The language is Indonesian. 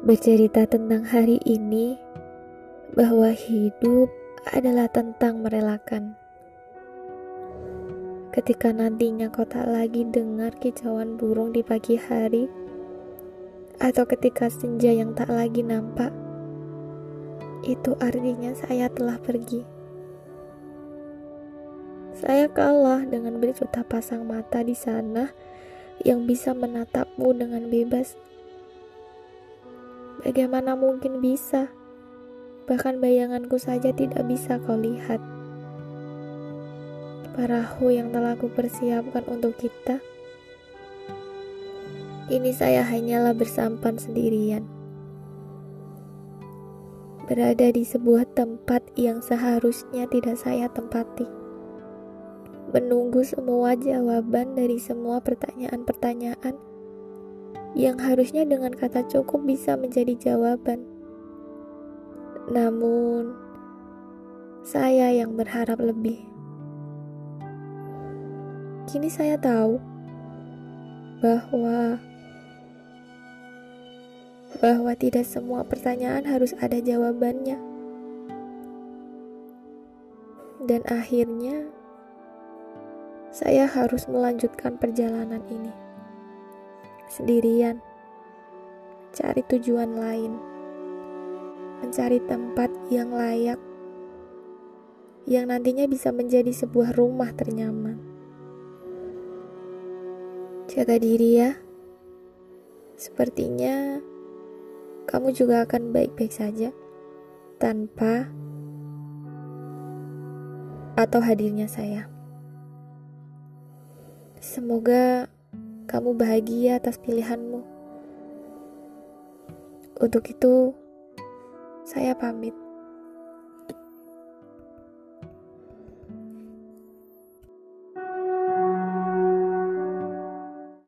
bercerita tentang hari ini bahwa hidup adalah tentang merelakan. Ketika nantinya kau tak lagi dengar kicauan burung di pagi hari, atau ketika senja yang tak lagi nampak, itu artinya saya telah pergi. Saya kalah dengan berjuta pasang mata di sana yang bisa menatapmu dengan bebas. Bagaimana mungkin bisa? Bahkan bayanganku saja tidak bisa kau lihat. Perahu yang telah kupersiapkan untuk kita. Ini saya hanyalah bersampan sendirian. Berada di sebuah tempat yang seharusnya tidak saya tempati. Menunggu semua jawaban dari semua pertanyaan-pertanyaan yang harusnya dengan kata cukup bisa menjadi jawaban namun, saya yang berharap lebih. Kini saya tahu bahwa bahwa tidak semua pertanyaan harus ada jawabannya. Dan akhirnya saya harus melanjutkan perjalanan ini sendirian, cari tujuan lain. Mencari tempat yang layak, yang nantinya bisa menjadi sebuah rumah ternyaman. Jaga diri ya, sepertinya kamu juga akan baik-baik saja. Tanpa atau hadirnya saya. Semoga kamu bahagia atas pilihanmu. Untuk itu, saya pamit.